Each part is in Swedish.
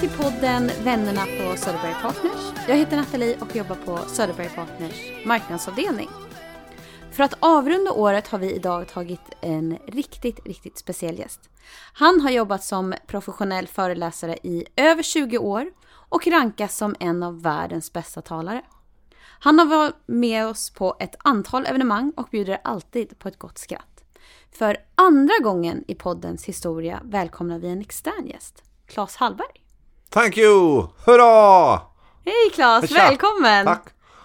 Välkommen till podden Vännerna på Söderberg Partners. Jag heter Nathalie och jobbar på Söderberg Partners marknadsavdelning. För att avrunda året har vi idag tagit en riktigt, riktigt speciell gäst. Han har jobbat som professionell föreläsare i över 20 år och rankas som en av världens bästa talare. Han har varit med oss på ett antal evenemang och bjuder alltid på ett gott skratt. För andra gången i poddens historia välkomnar vi en extern gäst, Claes Hallberg. Thank you! Hurra! Hej Claes, Tja. välkommen! Tack!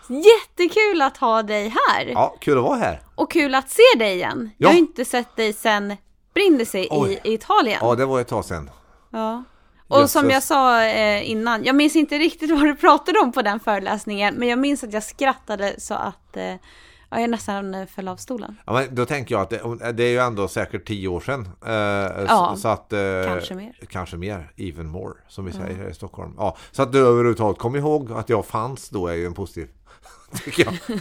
Jättekul att ha dig här! Ja, kul att vara här. Och kul att se dig igen. Jag har Ja. inte sett dig sedan Brindisi Oj. i Italien. Ja, det var ett tag sedan. Ja. Och som Jösses. jag sa eh, innan, jag minns inte riktigt vad du pratade om på den föreläsningen, men jag minns att jag skrattade så att eh, ja, jag nästan föll av stolen. Ja, men då tänker jag att det, det är ju ändå säkert tio år sedan. Eh, Ja, så, att, eh, kanske mer. Kanske mer, even more, som vi säger här i Stockholm. Ja, så att du överhuvudtaget kom ihåg att jag fanns då är ju en positiv, tycker jag.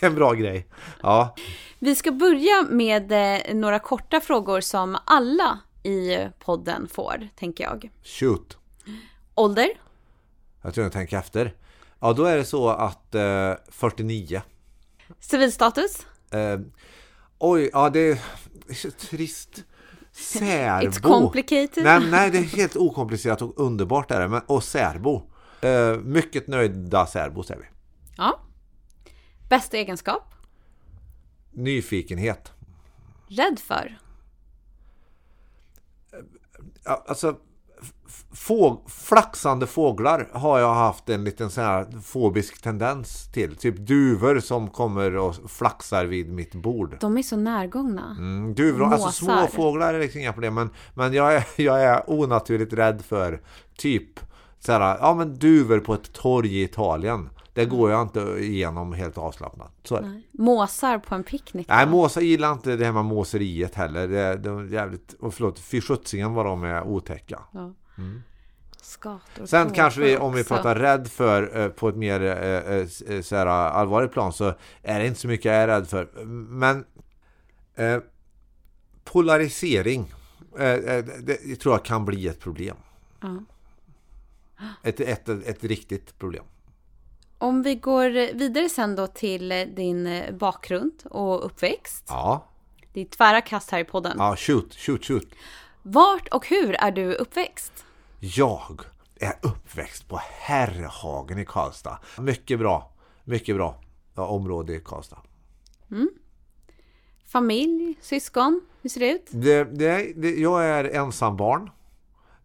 en bra grej. Ja, Vi ska börja med eh, några korta frågor som alla i podden får, tänker jag. shoot. Ålder? Jag tror jag tänker efter. Ja, då är det så att eh, 49. Civilstatus? Eh, oj, ja det är trist. Särbo. It's complicated. Nej, nej, det är helt okomplicerat och underbart är det. Men, och särbo. Eh, mycket nöjda särbo säger vi. Ja. Bästa egenskap? Nyfikenhet. Rädd för? Alltså, få, flaxande fåglar har jag haft en liten sån här fobisk tendens till. Typ duvor som kommer och flaxar vid mitt bord. De är så närgångna. Mm, duvor, alltså små fåglar är liksom inga problem. Men, men jag, är, jag är onaturligt rädd för typ såhär, ja men duvor på ett torg i Italien. Det går jag inte igenom helt avslappnat. Så. Nej. Måsar på en picknick? Nej, måsar gillar inte det här med måseriet heller. Det, är jävligt, och förlåt, fy vad de är otäcka. Ja. Skator Sen kanske vi, om vi pratar rädd för eh, på ett mer eh, eh, så här, allvarligt plan så är det inte så mycket jag är rädd för. Men eh, polarisering eh, det, tror jag kan bli ett problem. Ett, ett, ett, ett riktigt problem. Om vi går vidare sen då till eh, din eh, bakgrund och uppväxt. Ja, Det är tvära kast här i podden. ja shoot, shoot, shoot. Vart och hur är du uppväxt? Jag är uppväxt på Herrhagen i Karlstad. Mycket bra, mycket bra ja, område i Karlstad. Familj, syskon, hur ser det ut? Det, det, det, jag är ensambarn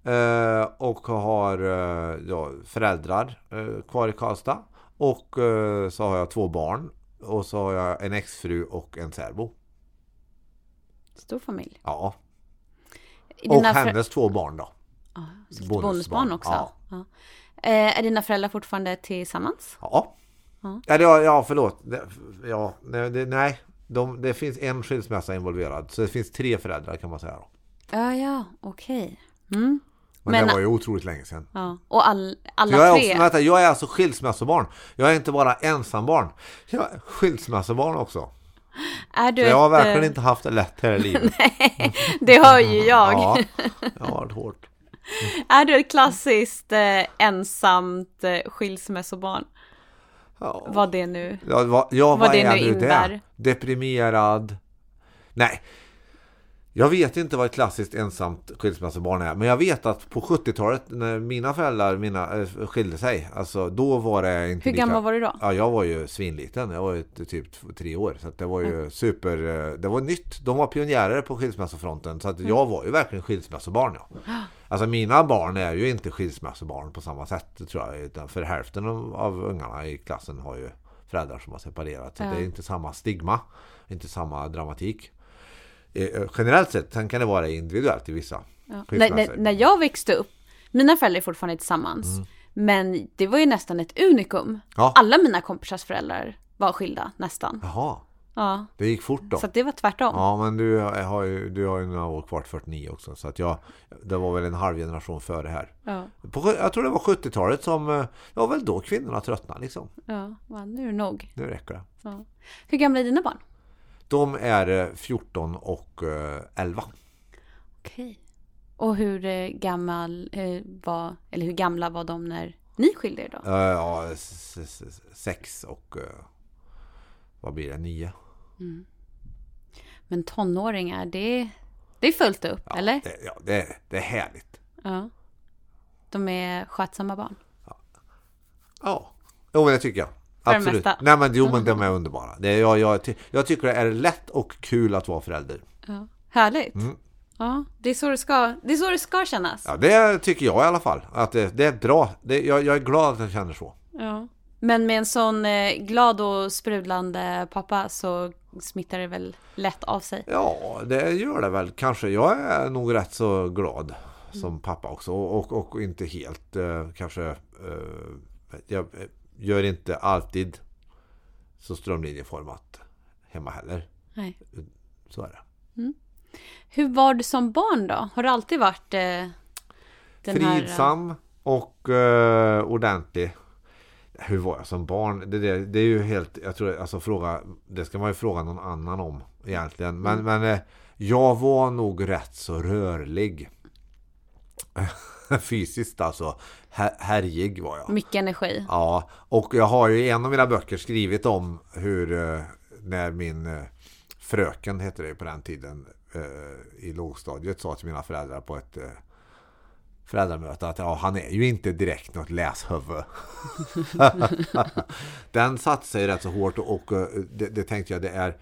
eh, och har eh, ja, föräldrar eh, kvar i Karlstad. Och eh, så har jag två barn och så har jag en exfru och en särbo. Stor familj. Ja, och hennes två barn då. bonusbarn, bonusbarn, också? ja. Ja. Eh, är dina föräldrar fortfarande tillsammans? Ja. Ja. Ja, ja förlåt. Ja, nej, det, nej. De, det finns en skilsmässa involverad. Så det finns tre föräldrar kan man säga. Då. Ja, ja, okej. Mm. Men, Men- det var ju otroligt länge sedan. Ja. Och all, alla Jag är, tre? också, vänta, jag är alltså skilsmässobarn. Jag är inte bara ensambarn. Jag är skilsmässobarn också. är du Så jag har verkligen eh, inte haft det lätt här i livet. Det hör ju jag. Ja, jag har varit hårt. Är du ett klassiskt eh, ensamt eh, skilsmässobarn? Ja. Vad det nu... Ja, vad, ja, Vad vad det är nu nu innebär. det? Deprimerad. Nej. Jag vet inte vad ett klassiskt ensamt skilsmässobarn är. Men jag vet att på 70-talet när mina föräldrar mina, äh, skilde sig. Alltså då var det inte Hur gammal var du då? Ja, jag var ju svinliten. Jag var ju typ tre år. Så det var ju super... eh, Det var nytt. De var pionjärer på skilsmässofronten. Så att jag var ju verkligen skilsmässobarn. Ja. Alltså mina barn är ju inte skilsmässobarn på samma sätt tror jag. Utan för hälften av, av ungarna i klassen har ju föräldrar som har separerat. Så Ja. det är inte samma stigma. Inte samma dramatik. Eh, Generellt sett, sen kan det vara individuellt i vissa Ja. När, när, när jag växte upp, mina föräldrar är fortfarande tillsammans, men det var ju nästan ett unikum. Mm. Ja. Alla mina kompisars föräldrar var skilda, nästan. Jaha, Ja, det gick fort då. så att det var tvärtom. Ja, men du har ju, du har ju några år kvar till 49 också. Så att jag, det var väl en halv generation före här. Ja, På, jag tror det var 70-talet som, eh, det var väl då kvinnorna tröttnade liksom. ja, nu är det nog. Nu räcker det. Ja. Hur gamla är dina barn? De är eh, 14 och eh, 11. Okej. Och hur eh, gammal eh, var, eller hur gamla var de när ni skilde er då? Eh, ja, sex och eh, vad blir det? Nio? Men tonåringar, det, det är fullt upp, Ja, eller? Det, ja, det, det är härligt. Ja. De är skötsamma barn. Ja, jo men det tycker jag. För det Absolut. mesta. Nej men jo men de är underbara. Det, är- jag, jag, jag tycker det är lätt och kul att vara förälder. Ja. Härligt. Mm. Ja, det är, så det, ska, det är så det ska kännas. Ja, det tycker jag i alla fall. Att det, det är bra. Det, jag, jag är glad att jag känner så. Ja. Men med en sån eh, glad och sprudlande pappa så smittar det väl lätt av sig. Ja, det gör det väl. Kanske. Jag är nog rätt så glad som pappa också. Och, och, och inte helt eh, kanske... Eh, jag gör inte alltid så strömlinjeformat hemma heller. Nej. Så är det. Hur var du som barn då? Har du alltid varit eh, den här... Fridsam och eh, ordentlig. Hur var jag som barn? Det, det, det är ju helt, jag tror, alltså fråga, det ska man ju fråga någon annan om egentligen. Men, men eh, jag var nog rätt så rörlig. Fysiskt alltså. Här, härjig var jag. Mycket energi. Ja, och jag har ju i en av mina böcker skrivit om hur eh, när min eh, fröken, hette det på den tiden, eh, i lågstadiet sa till mina föräldrar på ett föräldramöte att ja, han är ju inte direkt något läshuvud. den satte sig rätt så hårt och, och det, det tänkte jag det är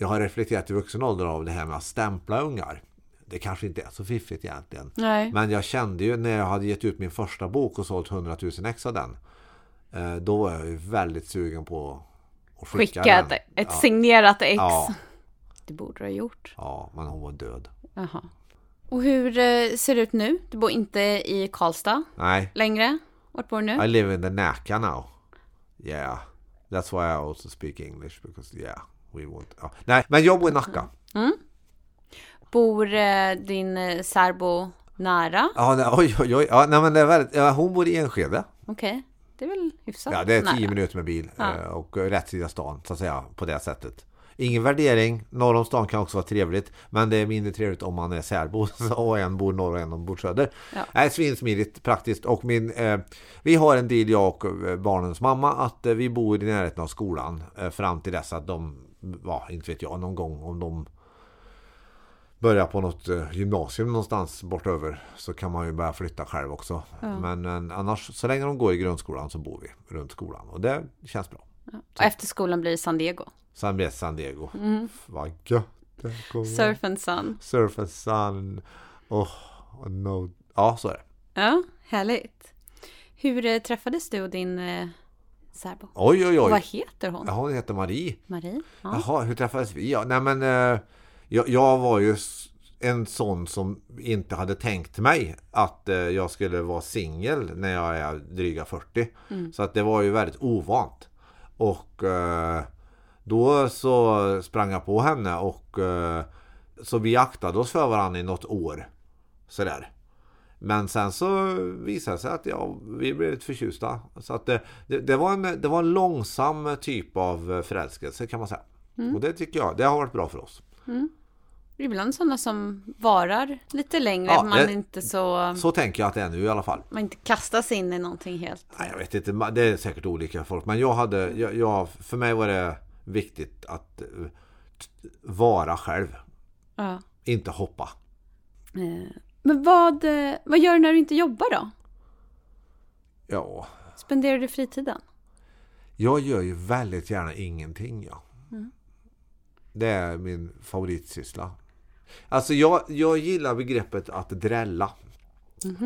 jag har reflekterat i vuxen ålder av det här med att stämpla ungar. Det kanske inte är så fiffigt egentligen. Nej. Men jag kände ju när jag hade gett ut min första bok och sålt 100 000 ex av den. eh, Då var jag ju väldigt sugen på att skicka, Skicka den. ett, ett ja, signerat ex. Ja. Det borde du ha gjort. ja, men hon var död. Jaha. Och hur eh, ser det ut nu? Du bor inte i Karlstad Nej, längre? Vart bor du nu? I live in the Nacka now. Yeah, that's why I also speak English because yeah, we won't. Ja. Nej, men jag bor i Nacka. Bor eh, din eh, särbo nära? Ja, nej, oj, oj, oj. Ja, nej, men det är väldigt, ja, hon bor i Enskede. Okej, det är väl hyfsat Ja, det är tio nära. minuter med bil Ja. eh, och eh, rätt sida stan så att säga på det sättet. Ingen värdering, norr om stan kan också vara trevligt men det är mindre trevligt om man är särbo och en bor norr och en bor söder. Ja. Nej, svinsmidigt praktiskt och min, eh, vi har en deal jag och eh, barnens mamma att eh, vi bor i närheten av skolan eh, fram till dess att de, ja inte vet jag, någon gång om de börjar på något eh, gymnasium någonstans bortöver så kan man ju börja flytta själv också. Men, men annars, så länge de går i grundskolan så bor vi runt skolan och det känns bra. Och efter skolan blir det San Diego. Sen blir San Diego. Mm. Vad gött. Surf and Sun. Surf and sun. Oh, no. Ja, så är det. Ja, härligt. Hur eh, träffades du och din eh, särbo? Oj, oj, Och vad oj. heter hon? Ja, hon heter Marie. Marie? Ja. Jaha, hur träffades vi? Ja, nej men eh, jag, jag var ju en sån som inte hade tänkt mig att eh, jag skulle vara singel när jag är dryga 40. Så att det var ju väldigt ovant. Och eh, då så sprang jag på henne och eh, så vi aktade oss för varandra i något år. Sådär. Men sen så visade det sig att ja, vi blev lite förtjusta. Så att det, det, var en, det var en långsam typ av förälskelse kan man säga. Och det tycker jag, det har varit bra för oss. Ibland sådana som varar lite längre. Ja, man det- inte så... Så tänker jag att det är nu i alla fall. Man inte kastar sig in i någonting helt. Nej, jag vet inte, det är säkert olika folk. Men jag hade, jag, jag, för mig var det viktigt att eh, vara själv. Ja. Inte hoppa. Eh, Men vad, eh, vad gör du när du inte jobbar då? Ja, Spenderar du fritiden? jag gör ju väldigt gärna ingenting. Ja. Det är min favoritsyssla. Alltså jag, jag gillar begreppet att drälla.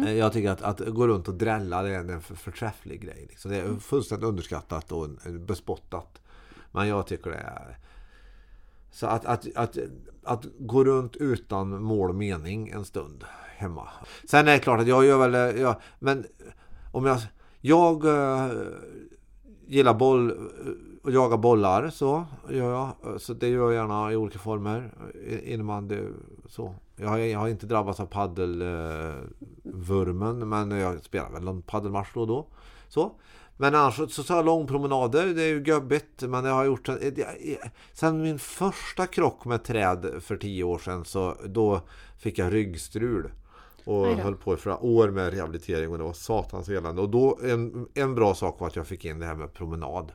Eh, Jag tycker att, att gå runt och drälla det är en för- förträfflig grej. Liksom. Det är fullständigt underskattat och bespottat. Men jag tycker det är... Så att, att, att, att gå runt utan mål och mening en stund hemma. Sen är det klart att jag gör väl... Jag, men om jag... Jag eh, gillar boll och jaga bollar så gör jag. Så det gör jag gärna i olika former. Innebandy så. Jag har, jag har inte drabbats av paddelvurmen men jag spelar väl någon paddelmatch då och då. Så. Men annars så, så tar jag långpromenader. Det är ju göbbigt men det har jag gjort sen, jag- sen min första krock med träd för tio år sedan så då fick jag ryggstrul. Och höll på i flera år med rehabilitering och det var satans elände. Och då en, en bra sak var att jag fick in det här med promenad.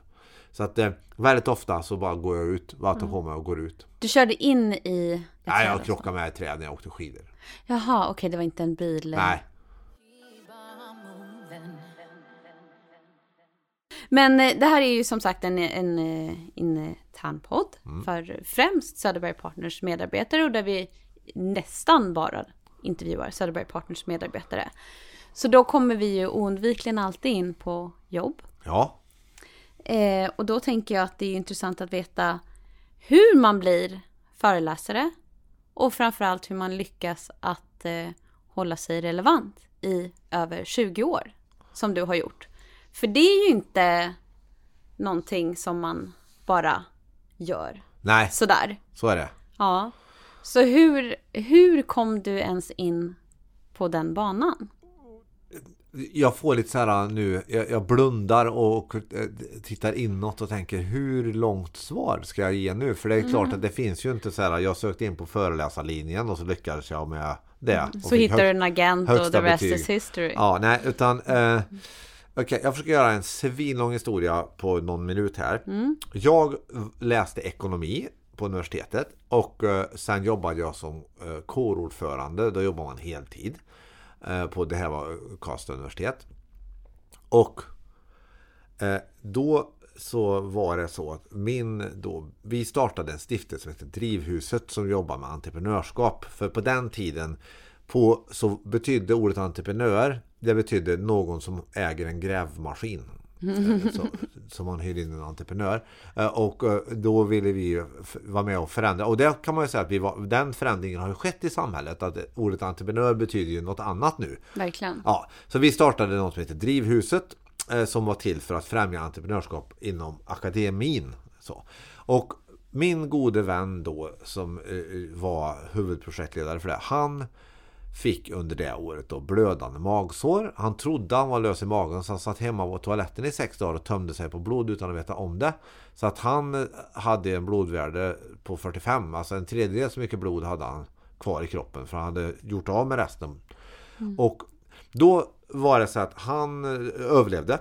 Så att eh, väldigt ofta så bara går jag ut, vatten Mm. på mig och går ut. Du körde in i Nej, jag krockade med ett träd när jag åkte skidor. Jaha, okej, det var inte en bil. Nej, Men eh, det här är ju som sagt en, en eh, intern podd för främst Söderberg Partners medarbetare och där vi nästan bara intervjuar Söderberg Partners medarbetare. Så då kommer vi ju oundvikligen alltid in på jobb. ja. Eh, och då tänker jag att det är intressant att veta hur man blir föreläsare och framförallt hur man lyckas att eh, hålla sig relevant i över 20 år som du har gjort. För det är ju inte någonting som man bara gör Nej, sådär. så är det. Ja. Så hur, hur kom du ens in på den banan? Jag får lite så här nu, jag, jag blundar och eh, tittar inåt och tänker hur långt svar ska jag ge nu? För det är Mm. klart att det finns ju inte så här, jag sökte in på föreläsarlinjen och så lyckades jag med det. och Så hittar du en agent och the rest betyg. is history. Ja, nej, utan eh, Okej, jag försöker göra en svinlång historia på någon minut här. Jag läste ekonomi på universitetet och eh, sen jobbade jag som eh, kårordförande. Då jobbar man heltid. Eh, på det här var Karlstad universitet. Och eh, då så var det så att min då, vi startade en stiftelse som heter Drivhuset som jobbar med entreprenörskap. För på den tiden på, så betydde ordet entreprenör, det betydde någon som äger en grävmaskin. Som man hyr in en entreprenör. Eh, Och eh, då ville vi ju vara med och förändra. Och det kan man ju säga att vi var, den förändringen har ju skett i samhället. Att ordet entreprenör betyder ju något annat nu. Verkligen. Ja, så vi startade något som heter Drivhuset eh, som var till för att främja entreprenörskap inom akademin. Så. Och min gode vän då som var huvudprojektledare för det, han fick under det året då blödande magsår. Han trodde han var lös i magen så han satt hemma på toaletten i sex dagar och tömde sig på blod utan att veta om det. Så att han eh, hade en blodvärde på 45, alltså en tredjedel så mycket blod hade han kvar i kroppen för han hade gjort av med resten. Och då var det så att han eh, överlevde.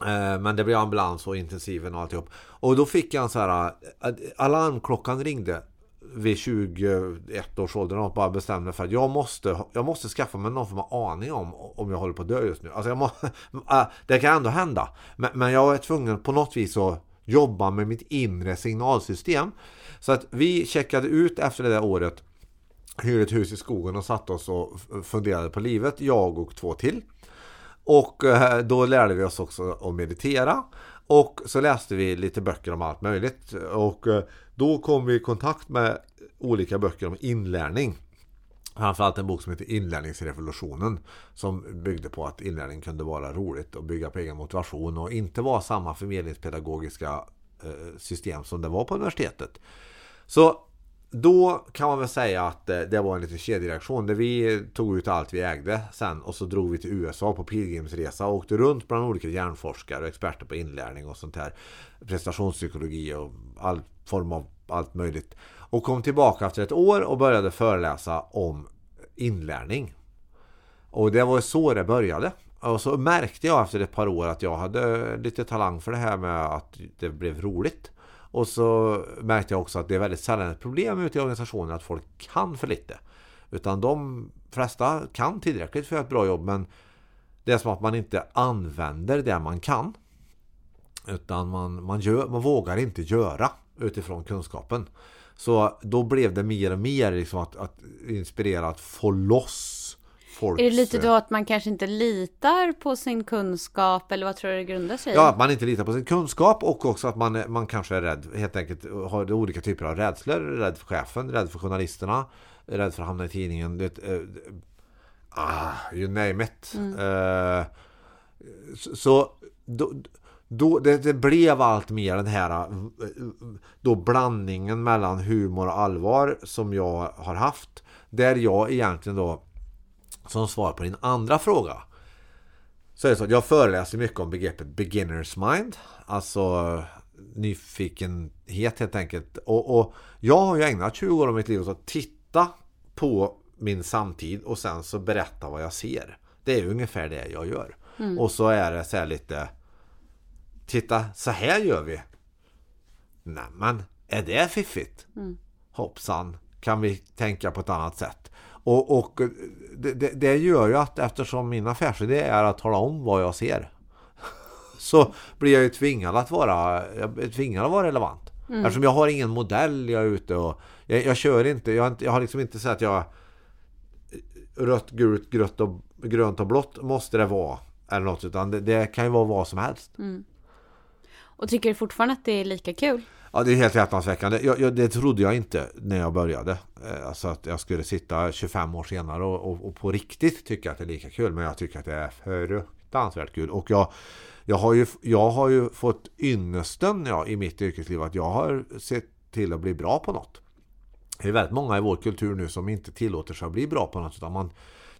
Eh, Men det blev ambulans och intensiven och alltihop. Och då fick han så här alarmklockan ringde vid 21 års ålder och bara bestämde mig för att jag måste, jag måste skaffa mig någon form av aning om om jag håller på att dö just nu. Alltså jag må, äh, det kan ändå hända. Men, men jag är tvungen på något vis att jobba med mitt inre signalsystem. Så att vi checkade ut efter det där året hyrde ett hus i skogen och satte oss och funderade på livet, jag och två till. Och eh, då lärde vi oss också att meditera. Och så läste vi lite böcker om allt möjligt. Och eh, då kom vi i kontakt med olika böcker om inlärning. Framförallt en bok som heter Inlärningsrevolutionen. Som byggde på att inlärning kunde vara roligt och bygga på egen motivation och inte vara samma förmedlingspedagogiska eh, system som det var på universitetet. Så då kan man väl säga att eh, det var en liten kedjereaktion där vi tog ut allt vi ägde sen och så drog vi till USA på pilgrimsresa och åkte runt bland olika hjärnforskare och experter på inlärning och sånt här. Prestationspsykologi och all form av allt möjligt. Och kom tillbaka efter ett år och började föreläsa om inlärning. Och det var så det började. Och så märkte jag efter ett par år att jag hade lite talang för det här med att det blev roligt. Och så märkte jag också att det är väldigt sällan ett problem ute i organisationen att folk kan för lite. Utan de flesta kan tillräckligt för att göra ett bra jobb men det är som att man inte använder det man kan. Utan man, man, gör, man vågar inte göra utifrån kunskapen. Så då blev det mer och mer liksom att, att inspirera att få loss folks... Är det lite då att man kanske inte litar på sin kunskap eller vad tror du det grundar sig i? Ja, att man inte litar på sin kunskap och också att man, man kanske är rädd, helt enkelt har olika typer av rädslor. Rädd för chefen, rädd för journalisterna, rädd för att hamna i tidningen. Det, eh, ah, you name it. Eh, så så då, då, det, det blev allt mer den här eh, då blandningen mellan humor och allvar som jag har haft. Där jag egentligen då som svar på din andra fråga så är det så att jag föreläser mycket om begreppet beginners mind. Alltså nyfikenhet helt enkelt. Och, och jag har ju ägnat 20 år av mitt liv åt att titta på min samtid och sen så berätta vad jag ser. Det är ungefär det jag gör. Och så är det så här lite Titta, så här gör vi. Nej men, är det fiffigt? Hoppsan, kan vi tänka på ett annat sätt. Och, och det, det, gör ju att eftersom min affärsidé är att tala om vad jag ser så blir jag ju tvingad att vara, jag tvingad att vara relevant. Eftersom jag har ingen modell jag är ute och jag, jag kör inte, jag, jag har liksom inte så att jag rött, gult, grött och grönt och blått måste det vara eller något utan det, det kan ju vara vad som helst. Och tycker du fortfarande att det är lika kul? Ja, det är helt häpnadsväckande. Jag, jag, det trodde jag inte när jag började. Eh, alltså att jag skulle sitta 25 år senare och, och, och på riktigt tycka att det är lika kul. Men jag tycker att det är fruktansvärt kul. Och jag, jag, har, ju, jag har ju fått ynnesten ja, i mitt yrkesliv att jag har sett till att bli bra på något. Det är väldigt många i vår kultur nu som inte tillåter sig att bli bra på något. Utan man,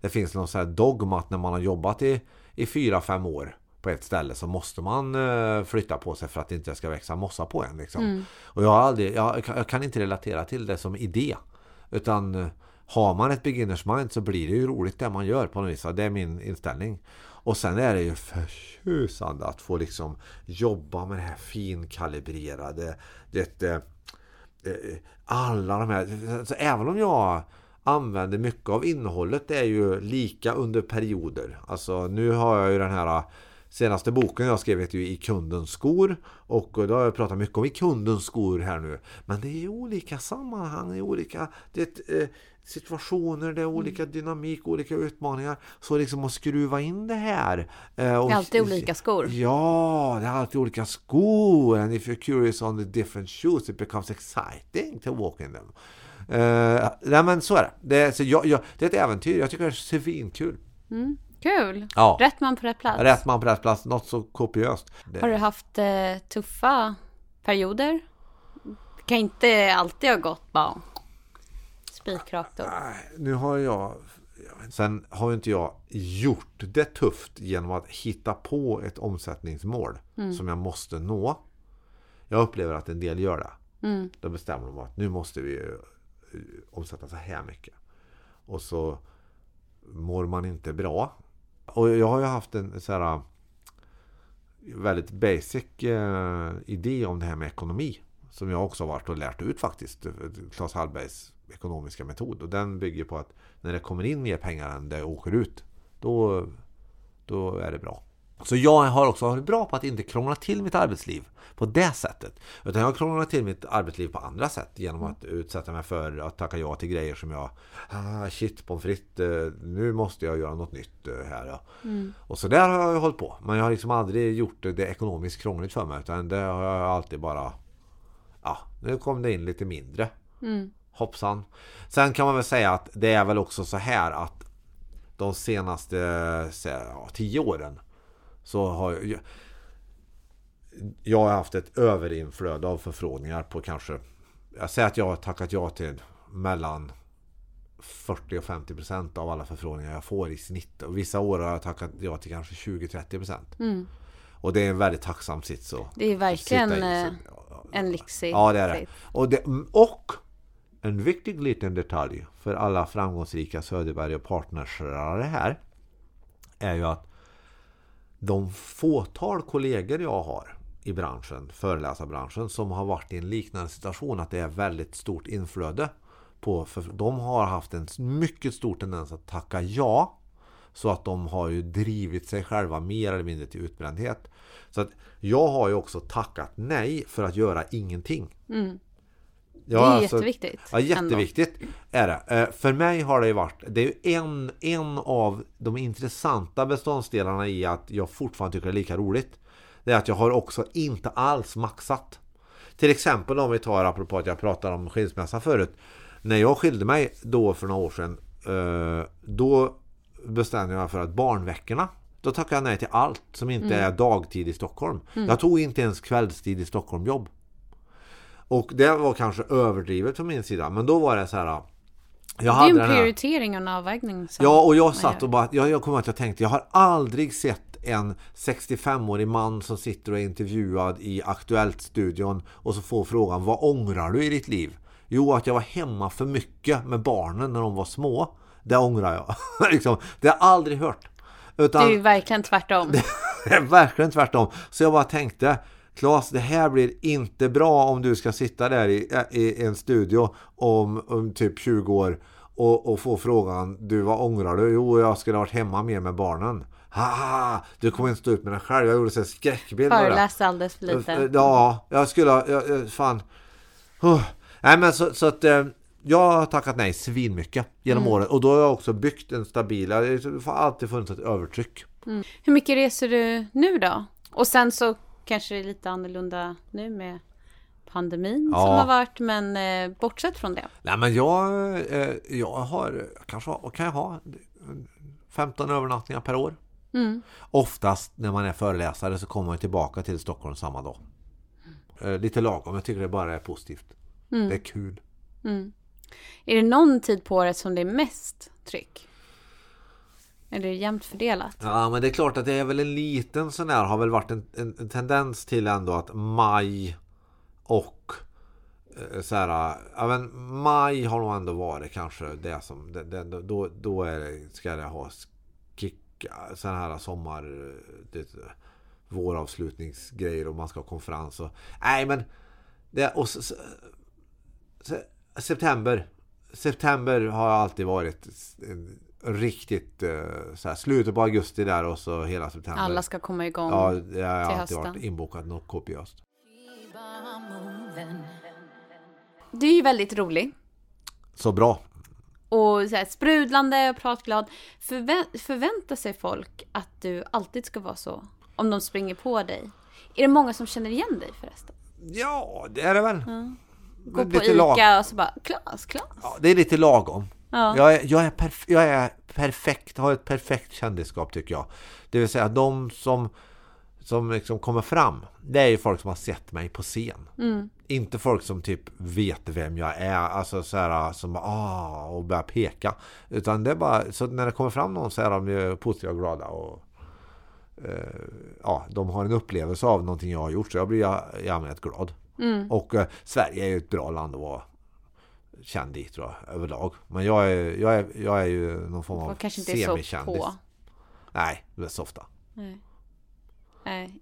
det finns någon sån här dogma att när man har jobbat i, i fyra, fem år på ett ställe så måste man eh, flytta på sig för att det inte ska växa mossa på en. Liksom. Och jag, har aldrig, jag, jag kan inte relatera till det som idé. Utan eh, har man ett beginners mind så blir det ju roligt det man gör på något vis. Det är min inställning. Och sen är det ju förtjusande att få liksom jobba med det här finkalibrerade. Det, eh, eh, alla de här, så även om jag använder mycket av innehållet det är ju lika under perioder. Alltså nu har jag ju den här senaste boken jag skrev heter ju I kundens skor och då har jag pratat mycket om i kundens skor här nu. Men det är olika sammanhang, i olika det, är, eh, situationer, det är olika dynamik, olika utmaningar. Så liksom att skruva in det här. eh, och- Det är alltid olika skor. Ja, det är alltid olika skor. And if you're curious on the different shoes it becomes exciting to walk in them. Uh, nej men så är det. Det så jag, jag, det är ett äventyr. Jag tycker det är svinkul. Kul! Ja. Rätt man på rätt plats. Rätt man på rätt plats. Något så kopiöst. Har du haft eh, tuffa perioder? Det kan inte alltid ha gått bara spikrakt då. Nej, nu har jag... Sen har ju inte jag gjort det tufft genom att hitta på ett omsättningsmål som jag måste nå. Jag upplever att en del gör det. Då bestämmer de att nu måste vi eh, omsätta så här mycket. Och så mår man inte bra. Och jag har ju haft en så här eh, väldigt basic eh, idé om det här med ekonomi. Som jag också har varit och lärt ut faktiskt. Eh, Claes Hallbergs ekonomiska metod. Och den bygger på att när det kommer in mer pengar än det åker ut. Då, då är det bra. Så jag har också varit bra på att inte krångla till mitt arbetsliv på det sättet. Utan jag har krånglat till mitt arbetsliv på andra sätt. Genom att utsätta mig för att tacka ja till grejer som jag... Ah, shit, pommes frites, eh, nu måste jag göra något nytt eh, här. Ja. Och så där har jag ju hållit på. Men jag har liksom aldrig gjort det, ekonomiskt krångligt för mig. Utan det har jag alltid bara... Ja, nu kom det in lite mindre. Hoppsan. Sen kan man väl säga att det är väl också så här att de senaste här, ja, tio åren så har jag, jag har haft ett överinflöde av förfrågningar på kanske jag säger att jag har tackat ja till mellan 40 och 50 procent av alla förfrågningar jag får i snitt. Och vissa år har jag tackat ja till kanske 20-30 procent. Och det är en väldigt tacksam sits. att Det är verkligen i. eh, en lyxig Ja, det är det. Och, det. och en viktig liten detalj för alla framgångsrika Söderberg och partnersrare här är ju att de fåtal kollegor jag har i branschen, föreläsarbranschen, som har varit i en liknande situation att det är väldigt stort inflöde på, för de har haft en mycket stor tendens att tacka ja så att de har ju drivit sig själva mer eller mindre till utbrändhet. Så att jag har ju också tackat nej för att göra ingenting. Mm. Det är jätteviktigt. Ja, jätteviktigt är det. Eh, För mig har det ju varit, det är ju en, en av de intressanta beståndsdelarna i att jag fortfarande tycker det är lika roligt. Det är att jag har också inte alls maxat. Till exempel om vi tar, apropå att jag pratade om skilsmässa förut. När jag skilde mig då för några år sedan, eh, då bestämde jag mig för att barnveckorna, då tackade jag nej till allt som inte är dagtid i Stockholm. Jag tog inte ens kvällstid i Stockholm jobb. Och det var kanske överdrivet från min sida. Men då var det så här. Jag Det är en prioritering och en avvägning. Ja, och jag satt och bara, jag, jag kommer att jag tänkte, jag har aldrig sett en 65-årig man som sitter och är intervjuad i Aktuellt-studion och så får frågan, vad ångrar du i ditt liv? Jo, att jag var hemma för mycket med barnen när de var små. Det ångrar jag. liksom, det har jag aldrig hört. Utan, det är ju verkligen tvärtom. Det är verkligen tvärtom. Så jag bara tänkte, Claes, det här blir inte bra om du ska sitta där i, i en studio om, om typ 20 år och, och få frågan, du vad ångrar du? Jo, jag skulle ha varit hemma mer med barnen. Haha, du kommer inte stå ut med den själv. Jag gjorde så skräckbild. Föreläste alldeles för lite. Ja, jag skulle ha, jag, fan. Oh. Nej men så, så att eh, jag har tackat nej svinmycket genom mm. året. Och då har jag också byggt en stabil, det har alltid funnits ett övertryck. Mm. Hur mycket reser du nu då? Och sen så kanske är lite annorlunda nu med pandemin ja. som har varit, men eh, bortsett från det. Nej men jag, eh, jag har, kanske kan jag ha? 15 övernattningar per år. Mm. Oftast när man är föreläsare så kommer man tillbaka till Stockholm samma dag. Eh, lite lagom, jag tycker det bara är positivt. Mm. Det är kul. Mm. Är det någon tid på året som det är mest tryck? Eller är det jämnt fördelat? Ja, men det är klart att det är väl en liten sån här, har väl varit en, en, en tendens till ändå att maj och eh, så här, ja men maj har nog ändå varit kanske det som, det, det, då, då är det, ska det ha kick, sån här sommar, det, våravslutningsgrejer och man ska ha konferens och, nej men, det, och så, så, september, september har alltid varit en, riktigt eh, så här, slutet på augusti där och så hela september. Alla ska komma igång Ja, det har alltid hösten. varit inbokat något kopiöst. Du är ju väldigt rolig. Så bra. Och så här, sprudlande och pratglad. Förvä förväntar sig folk att du alltid ska vara så? Om de springer på dig? Är det många som känner igen dig förresten? Ja, det är det väl. Ja. Gå på Ica lag. och så bara, Klas, Klas. Ja, det är lite lagom. Ja. Jag, är, jag, är perf jag är perfekt, har ett perfekt kändisskap tycker jag. Det vill säga de som som liksom kommer fram, det är ju folk som har sett mig på scen. Mm. Inte folk som typ vet vem jag är, alltså så här, som bara, ah, och börjar peka. Utan det är bara, så när det kommer fram någon så är de ju positiva och glada och eh, ja, de har en upplevelse av någonting jag har gjort så jag blir i allmänhet glad. Mm. Och eh, Sverige är ju ett bra land att vara känd i tror jag, överlag. Men jag är, jag är, jag är ju någon form av semikändis. Nej, det är så ofta. Nej.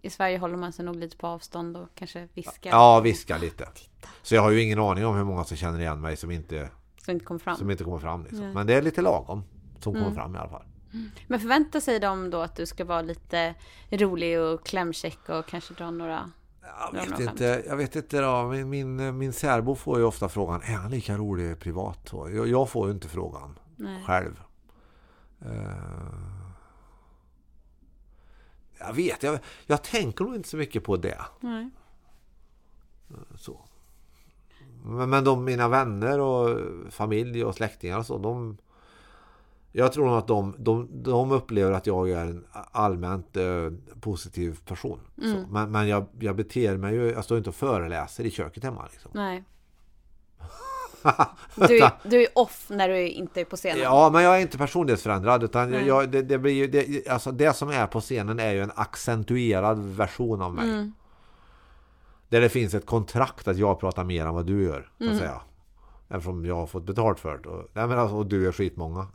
I Sverige håller man sig nog lite på avstånd och kanske viskar. Ja, viskar lite. Titta. Så jag har ju ingen aning om hur många som känner igen mig som inte, som inte kommer fram. Som inte kommer fram liksom. Men det är lite lagom som kommer mm. fram i alla fall. Mm. Men förväntar sig de då att du ska vara lite rolig och klämkäck och kanske dra några jag vet, inte, jag vet inte då. Min, min, min särbo får ju ofta frågan Är han lika rolig privat? Jag, jag får ju inte frågan Nej. själv. Uh, jag vet, jag, jag tänker nog inte så mycket på det. Nej. Så. Men, men de, mina vänner och familj och släktingar och så, de... Jag tror nog att de, de, de upplever att jag är en allmänt eh, positiv person. Mm. Men, men jag, jag beter mig ju, jag står inte och föreläser i köket hemma. Liksom. Nej. du, är, du är off när du inte är på scenen. Ja, men jag är inte personlighetsförändrad. Utan jag, det, det, blir ju, det, alltså det som är på scenen är ju en accentuerad version av mig. Mm. Där det finns ett kontrakt att jag pratar mer än vad du gör. Så att mm. säga. Eftersom jag har fått betalt för det. Och, nej, men alltså, och du är skitmånga.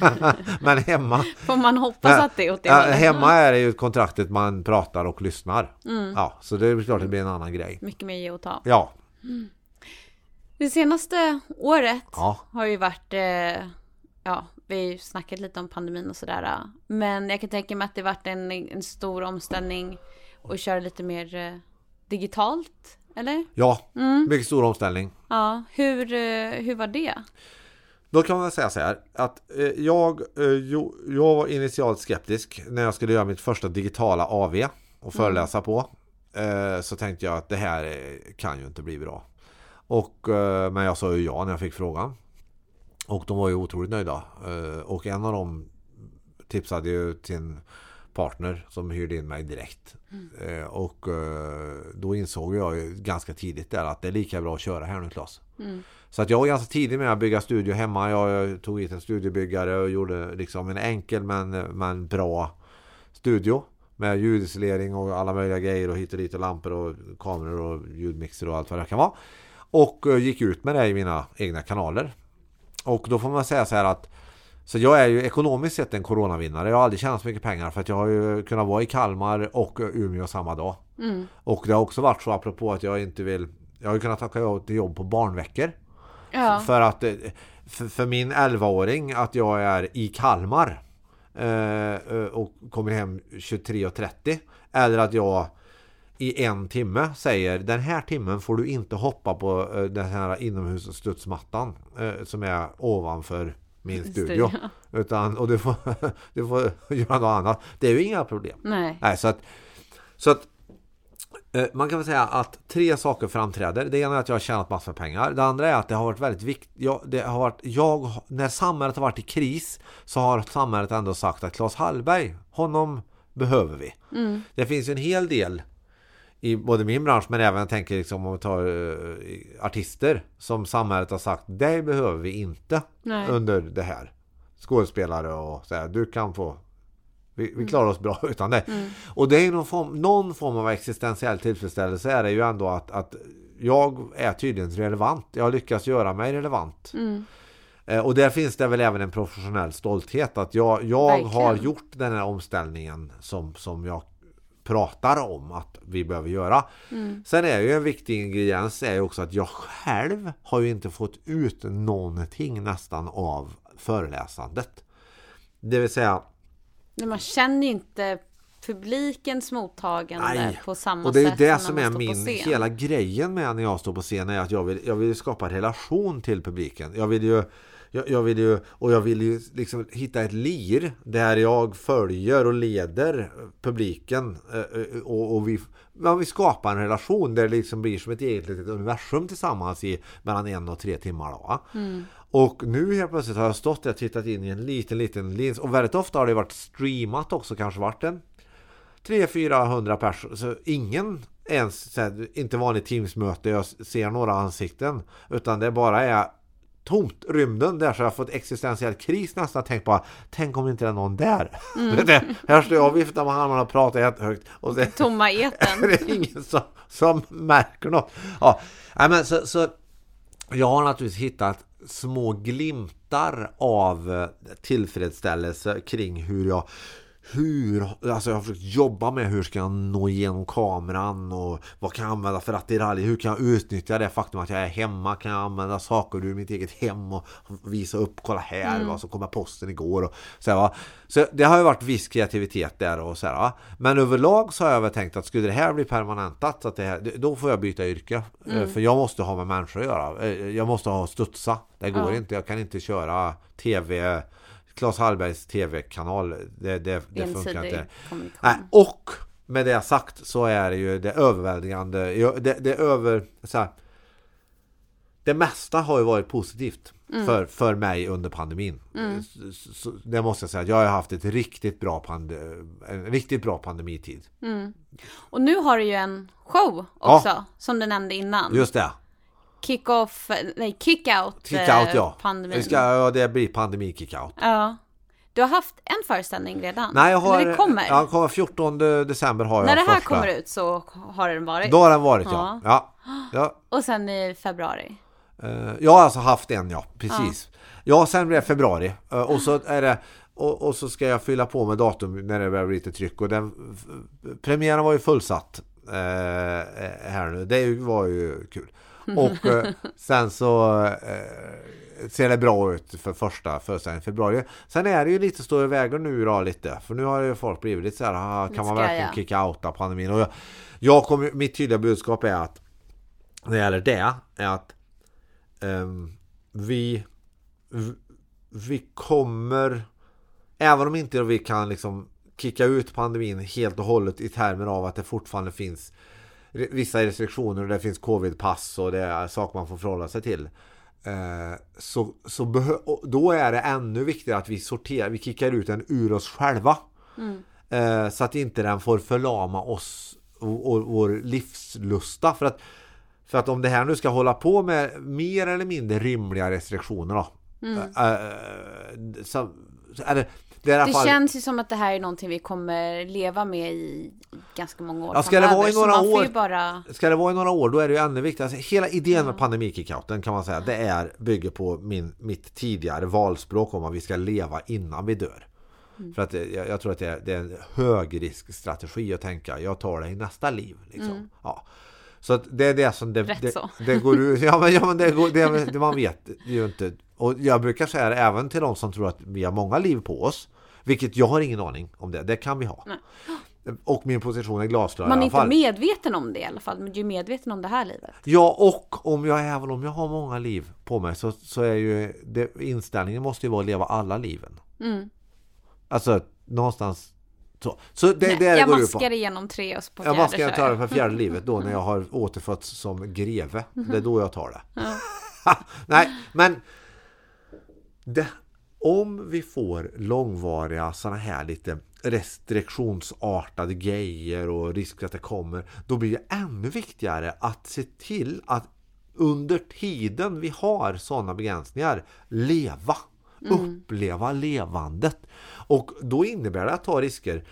men hemma... Får man hoppas att det är åt det ja, Hemma är det ju kontraktet man pratar och lyssnar. Mm. Ja, så det är klart det blir en annan grej. Mycket mer ge och ta. Ja. Mm. Det senaste året ja. har ju varit, eh, ja, vi har ju snackat lite om pandemin och sådär. Men jag kan tänka mig att det varit en, en stor omställning och köra lite mer eh, digitalt, eller? Ja, mm. mycket stor omställning. Ja, hur, eh, hur var det? Då kan man säga så här att eh, jag, eh, jag var initialt skeptisk när jag skulle göra mitt första digitala AV och föreläsa mm. på. Så tänkte jag att det här kan ju inte bli bra. Och, men jag sa ju ja när jag fick frågan. Och de var ju otroligt nöjda. Och en av dem tipsade ju till en partner som hyrde in mig direkt. Mm. Eh, och då insåg jag ju ganska tidigt där att det är lika bra att köra här nu Klas. Mm. Så att jag var ganska tidig med att bygga studio hemma. Jag tog hit en studiebyggare och gjorde liksom en enkel men, men bra studio. Med ljudisolering och alla möjliga grejer och hit och dit och lampor och kameror och ljudmixer och allt vad det kan vara. Och eh, gick ut med det i mina egna kanaler. Och då får man säga så här att Så jag är ju ekonomiskt sett en coronavinnare. Jag har aldrig tjänat så mycket pengar för att jag har ju kunnat vara i Kalmar och Umeå samma dag. Mm. Och det har också varit så apropå att jag inte vill... Jag har ju kunnat tacka ja till jobb på barnveckor. Ja. För att eh, för, för min 11-åring att jag är i Kalmar eh, och kommer hem 23.30 eller att jag i en timme säger den här timmen får du inte hoppa på eh, den här inomhusstudsmattan eh, som är ovanför min studio. Studio. Utan, och du får, du får göra något annat. Det är ju inga problem. Nej. Nej, så att, så att eh, man kan väl säga att tre saker framträder. Det ena är att jag har tjänat massor med pengar. Det andra är att det har varit väldigt viktigt. Jag, det har varit, jag, när samhället har varit i kris så har samhället ändå sagt att Claes Hallberg, honom behöver vi. Mm. Det finns en hel del i både min bransch men även jag tänker liksom om vi tar eh, artister som samhället har sagt det behöver vi inte Nej. under det här. Skådespelare och så här, du kan få vi, vi klarar oss bra utan det. Mm. Och det är någon form, någon form av existentiell tillfredsställelse är det ju ändå att, att jag är tydligen relevant. Jag lyckas göra mig relevant. Mm. Eh, Och där finns det väl även en professionell stolthet att jag, jag Verkligen. har gjort den här omställningen som, som jag pratar om att vi behöver göra. Mm. Sen är ju en viktig ingrediens är också att jag själv har ju inte fått ut någonting nästan av föreläsandet. Det vill säga Men Man känner ju inte publikens mottagande Nej. på samma Och det är sätt det som är min hela grejen med när jag står på scen är att jag vill, jag vill skapa relation till publiken. Jag vill ju jag, jag vill ju, och jag vill ju liksom hitta ett lir där jag följer och leder publiken eh, eh, och, och vi, ja, vi skapar en relation där det liksom blir som ett eget litet universum tillsammans i mellan en och tre timmar. Då? Mm. Och nu helt plötsligt har jag stått där och tittat in i en liten, liten lins och väldigt ofta har det varit streamat också, kanske varit en 300-400 personer. Så ingen ens, så här, inte vanligt Teamsmöte, jag ser några ansikten. Utan det bara är tomt, rymden där så jag har fått existentiell kris nästan. Tänkt på, tänk om det inte är någon där. Du, här står jag och viftar med armarna och pratar jättehögt. Och det, Tomma eten. det är ingen som, som märker något. Ja, men så, så jag har naturligtvis hittat små glimtar av eh, tillfredsställelse kring hur jag hur, alltså jag har försökt jobba med hur ska jag nå igenom kameran och vad kan jag använda för attiraljer, hur kan jag utnyttja det faktum att jag är hemma, kan jag använda saker ur mitt eget hem och visa upp, kolla här, Mm. vad så kom posten igår och så, här, va? så det har ju varit viss kreativitet där och så här, va? men överlag så har jag väl tänkt att skulle det här bli permanentat så att det här, då får jag byta yrke Eh, för jag måste ha med människor att göra Eh, jag måste ha studsa, det går Ja. inte, jag kan inte köra tv Claes Hallbergs tv-kanal det, det, det funkar inte. Nej, och med det sagt så är det ju det överväldigande ja, det, det över så här, det mesta har ju varit positivt Mm. för, för mig under pandemin. Så, så, det måste jag säga. Jag har haft ett riktigt bra, en riktigt bra pandemitid. Mm. Och nu har du ju en show Ja. också, som du nämnde innan. Just det. Kick-off, nej kick-out Kick-out eh, ja. pandemin. Det, ska, ja. det blir pandemi-kick-out. Ja. Du har haft en föreställning redan? Nej, jag har... Eller det kommer? Ja, kommer 14 december har jag När det här första. kommer ut så har den varit. Då har den varit ja. Ja, ja. Och sen i februari. Eh, Jag har alltså haft en ja, precis. Ja, sen blir det februari. Eh, Och så är det och, och så ska jag fylla på med datum när det börjar bli lite tryck. Och den, premiären var ju fullsatt eh, här nu. Det var ju kul. Och eh, sen så eh, ser det bra ut för första föreställningen i februari. Sen är det ju lite i vägen nu då lite. För nu har ju folk blivit lite så här, "Ah, kan man verkligen skaja. kicka outa pandemin? Och jag, jag kommer, mitt tydliga budskap är att när det gäller det är att ehm, vi vi kommer även om inte vi kan liksom kicka ut pandemin helt och hållet i termer av att det fortfarande finns vissa restriktioner och det finns covid-pass och det är saker man får förhålla sig till. Eh, så, så då är det ännu viktigare att vi sorterar, vi kickar ut den ur oss själva. Eh, så att inte den får förlama oss och, vår livslusta. För att för att om det här nu ska hålla på med mer eller mindre rimliga restriktioner då, eh, så, eller, det, Det fall, känns ju som att det här är någonting vi kommer leva med i ganska många år Ja, ska det vara i några år- bara... Ska det vara i några år då är det ju ännu viktigare. Alltså, hela idén med pandemikickouten kan man säga det är bygger på min, mitt tidigare valspråk om att vi ska leva innan vi dör. Mm. För att det, jag, jag tror att det är, det är en högriskstrategi att tänka jag tar det i nästa liv. Liksom. Ja. Så det är det som det, Mm. Det, det går ut. Ja men, ja, men det, går, det, det man vet ju inte. Och jag brukar säga det även till de som tror att vi har många liv på oss. Vilket jag har ingen aning om det. Det kan vi ha. Nej. Och min position är glasklar Man är inte medveten om det i alla fall, men du är medveten om det här livet. Ja, och om jag även om jag har många liv på mig så, så är ju det, inställningen måste ju vara att leva alla liven. Mm. Alltså någonstans så. Så det Nej, det jag går på. maskar igenom tre och på Jag fjärde maskar jag tar jag. det för fjärde livet då när jag har återfötts som greve. Det är då jag tar det. Nej, men det, om vi får långvariga sådana här lite restriktionsartade grejer och risk att det kommer, då blir det ännu viktigare att se till att under tiden vi har sådana begränsningar leva, uppleva levandet. Och då innebär det att ta risker.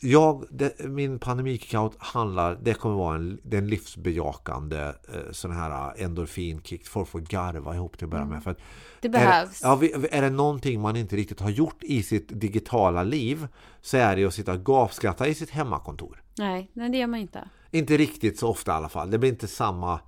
Jag, det, min pandemikickout handlar, det kommer vara en, det är en livsbejakande eh, sån här endorfinkick. Folk får garva ihop till att börja med. För att Det är, behövs. ja, vi- är det någonting man inte riktigt har gjort i sitt digitala liv så är det att sitta och gapskratta i sitt hemmakontor. Nej, nej, det gör man inte. Inte riktigt så ofta i alla fall. Det blir inte samma...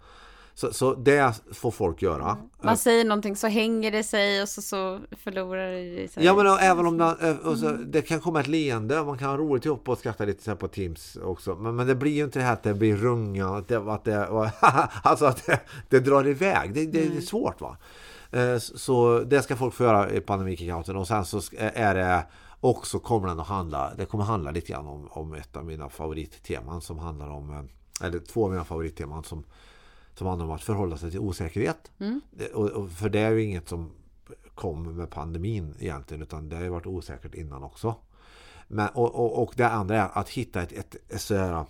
Så, så det får folk göra. Man säger någonting så hänger det sig och så, så förlorar det sig. Ja men och även om det, och så, det kan komma ett leende, man kan ha roligt ihop och skratta lite här på Teams också. Men, men det blir ju inte det här att det blir runga, att det, att det, alltså att det, det drar iväg. Det, det, det är svårt va. Eh, Så det ska folk få göra i pandemikickouten och sen så sk- är det också kommer den att handla, det kommer handla lite grann om, om ett av mina favoritteman som handlar om, eh, eller två av mina favoritteman som, som handlar om att förhålla sig till osäkerhet. Det- Och, och för det är ju inget som kom med pandemin egentligen utan det har varit osäkert innan också. Men, och, och, och det andra är att hitta ett, ett, ett så här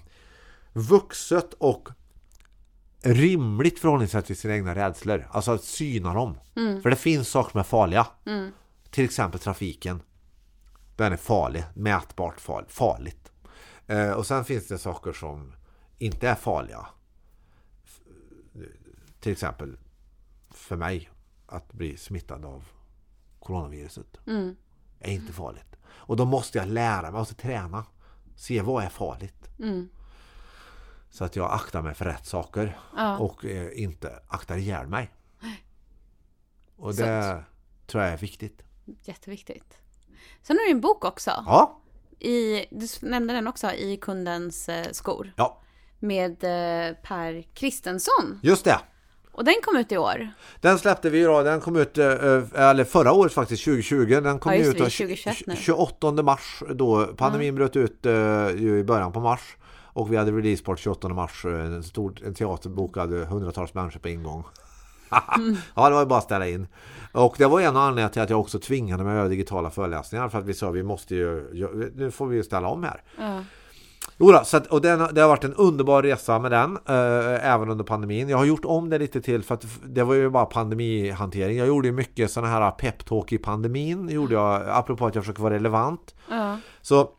vuxet och rimligt förhållningssätt till sina egna rädslor. Alltså att syna dem. För det finns saker som är farliga. Till exempel trafiken. Den är farlig, mätbart farlig, farligt. Eh, och sen finns det saker som inte är farliga. Till exempel för mig att bli smittad av coronaviruset. Mm. är inte farligt. Och då måste jag lära mig, måste träna. Se vad är farligt. Mm. Så att jag aktar mig för rätt saker. Ja. Och eh, inte aktar ihjäl mig. Och det tror jag är viktigt. Jätteviktigt. Sen har du en bok också. Ja, I, du nämnde den också, i kundens eh, skor. ja Med eh, Per Kristensson. just det. Och den kom ut i år. Den släppte vi då, den kom ut, eh, eller förra året faktiskt, 2020. Den kom Ja, ut det, då 2021 nu. 28 mars då. Pandemin bröt ut eh, i början på mars. Och vi hade releasepart 28 mars. eh, En, stor, en teater bokade hundratals människor på en gång. ja, det var ju bara att ställa in. Och det var en av anledningarna till att jag också tvingade mig att göra digitala föreläsningar. För att vi sa vi måste ju, nu får vi ju ställa om här. Ja. Jodå, så att, och den, det har varit en underbar resa med den, eh, även under pandemin. Jag har gjort om det lite till för att det var ju bara pandemihantering. Jag gjorde ju mycket sådana här peptalk i pandemin, gjorde jag, apropå att jag försöker vara relevant. Ja. Så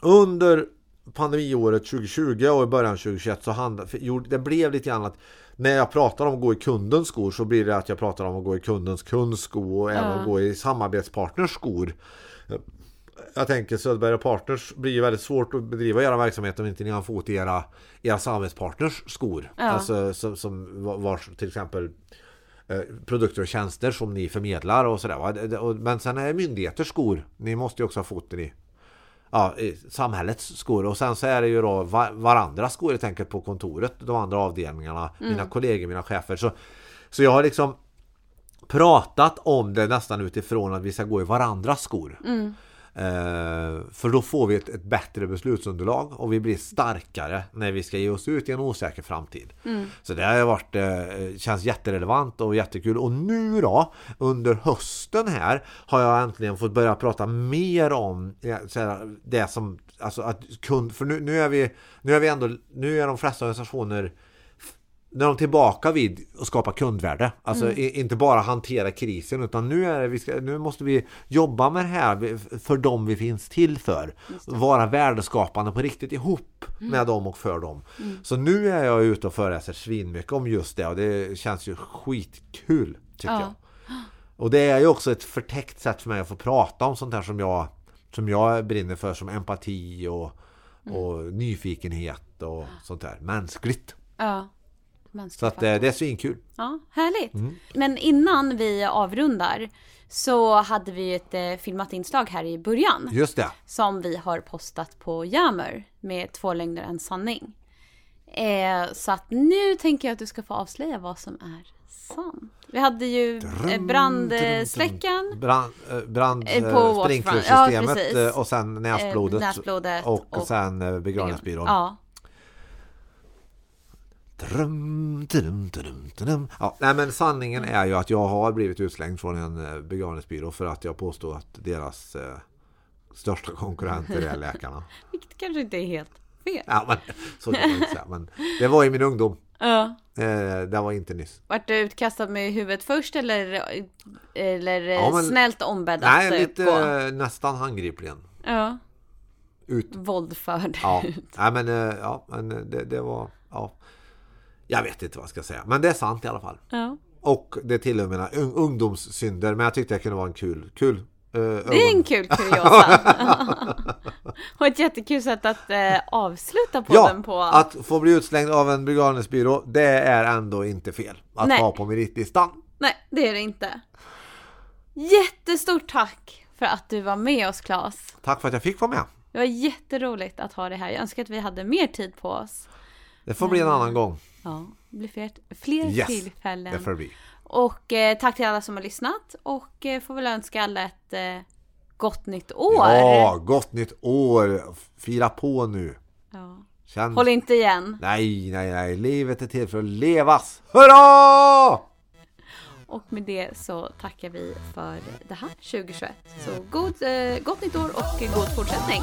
under pandemiåret 2020 och i början 2021 så handlade, det blev lite grann att när jag pratar om att gå i kundens skor så blir det att jag pratar om att gå i kundens kundsko och även Ja. gå i samarbetspartners skor. Jag tänker Söderberg och Partners blir ju väldigt svårt att bedriva era verksamhet om inte ni har en fot i era, era samarbetspartners skor. Ja. Alltså som, som vars till exempel eh, produkter och tjänster som ni förmedlar och sådär. Men sen är det myndigheters skor. Ni måste ju också ha foten i ja, i samhällets skor. Och sen så är det ju då va- varandras skor helt enkelt på kontoret. De andra avdelningarna, mina kollegor, mina chefer. Så, så jag har liksom pratat om det nästan utifrån att vi ska gå i varandras skor. Eh, för då får vi ett, ett bättre beslutsunderlag och vi blir starkare när vi ska ge oss ut i en osäker framtid. Så det har varit, eh, känns jätterelevant och jättekul. Och nu då, under hösten här, har jag äntligen fått börja prata mer om det som, alltså att kund, för nu, nu är vi, nu är vi ändå, nu är de flesta organisationer när de är tillbaka vid att skapa kundvärde. Alltså Mm. inte bara hantera krisen utan nu, är vi ska, nu måste vi jobba med det här för dem vi finns till för. Vara värdeskapande på riktigt ihop Mm. med dem och för dem. Så nu är jag ute och föreläser svinmycket om just det och det känns ju skitkul tycker Ja. jag. Och det är ju också ett förtäckt sätt för mig att få prata om sånt här som jag, som jag brinner för som empati och, och nyfikenhet och sånt där. Mänskligt. Ja. Så att eh, det är svinkul. Ja, härligt. Mm. Men innan vi avrundar så hade vi ett eh, filmat inslag här i början Just det. som vi har postat på Jammer med två lögner en sanning. Eh, så att nu tänker jag att du ska få avslöja vad som är sant. Vi hade ju eh, brandsläckaren. Brand, brand sprinklersystemet Ja, och sen näsblodet, näsblodet och, och- sen eh, begravningsbyrån. Ja, Drum, drum, drum, drum. Ja, nej, men sanningen är ju att jag har blivit utslängd från en eh, begravningsbyrå för att jag påstår att deras eh, största konkurrenter är läkarna. vilket kanske inte är helt fel. Ja, men, så kan man inte säga. Men det var i min ungdom. Ja. Eh, det var inte nyss. Vart du utkastad med huvudet först eller, eller Ja, men- snällt ombedd Nej, att eh, lite gå? eh, nästan handgripligen. Ja, Ut. våldförd. Ja, nej, men, eh, ja, men eh, det, det var... Ja. Jag vet inte vad jag ska säga. Men det är sant i alla fall. Ja. Och det tillhör mina un- ungdomssynder. Men jag tyckte det kunde vara en kul... kul eh, Det är en kul kuriosa. och ett jättekul sätt att eh, avsluta podden Ja, på. att få bli utslängd av en begravningsbyrå, det är ändå inte fel. Att Nej. ha på meritlistan. Nej, det är det inte. Jättestort tack för att du var med oss Claes. Tack för att jag fick vara med. Det var jätteroligt att ha det här. Jag önskar att vi hade mer tid på oss. Det får bli en annan gång. Ja, det blir fler, fler Yes, tillfällen. Det får det bli. Och eh, tack till alla som har lyssnat och eh, får väl önska alla ett eh, gott nytt år. Ja, gott nytt år. Fira på nu. Ja. Känn... Håll inte igen. Nej, nej, nej. Livet är till för att levas. Hurra! Och med det så tackar vi för det här 2021. Så god, eh, gott nytt år och god fortsättning.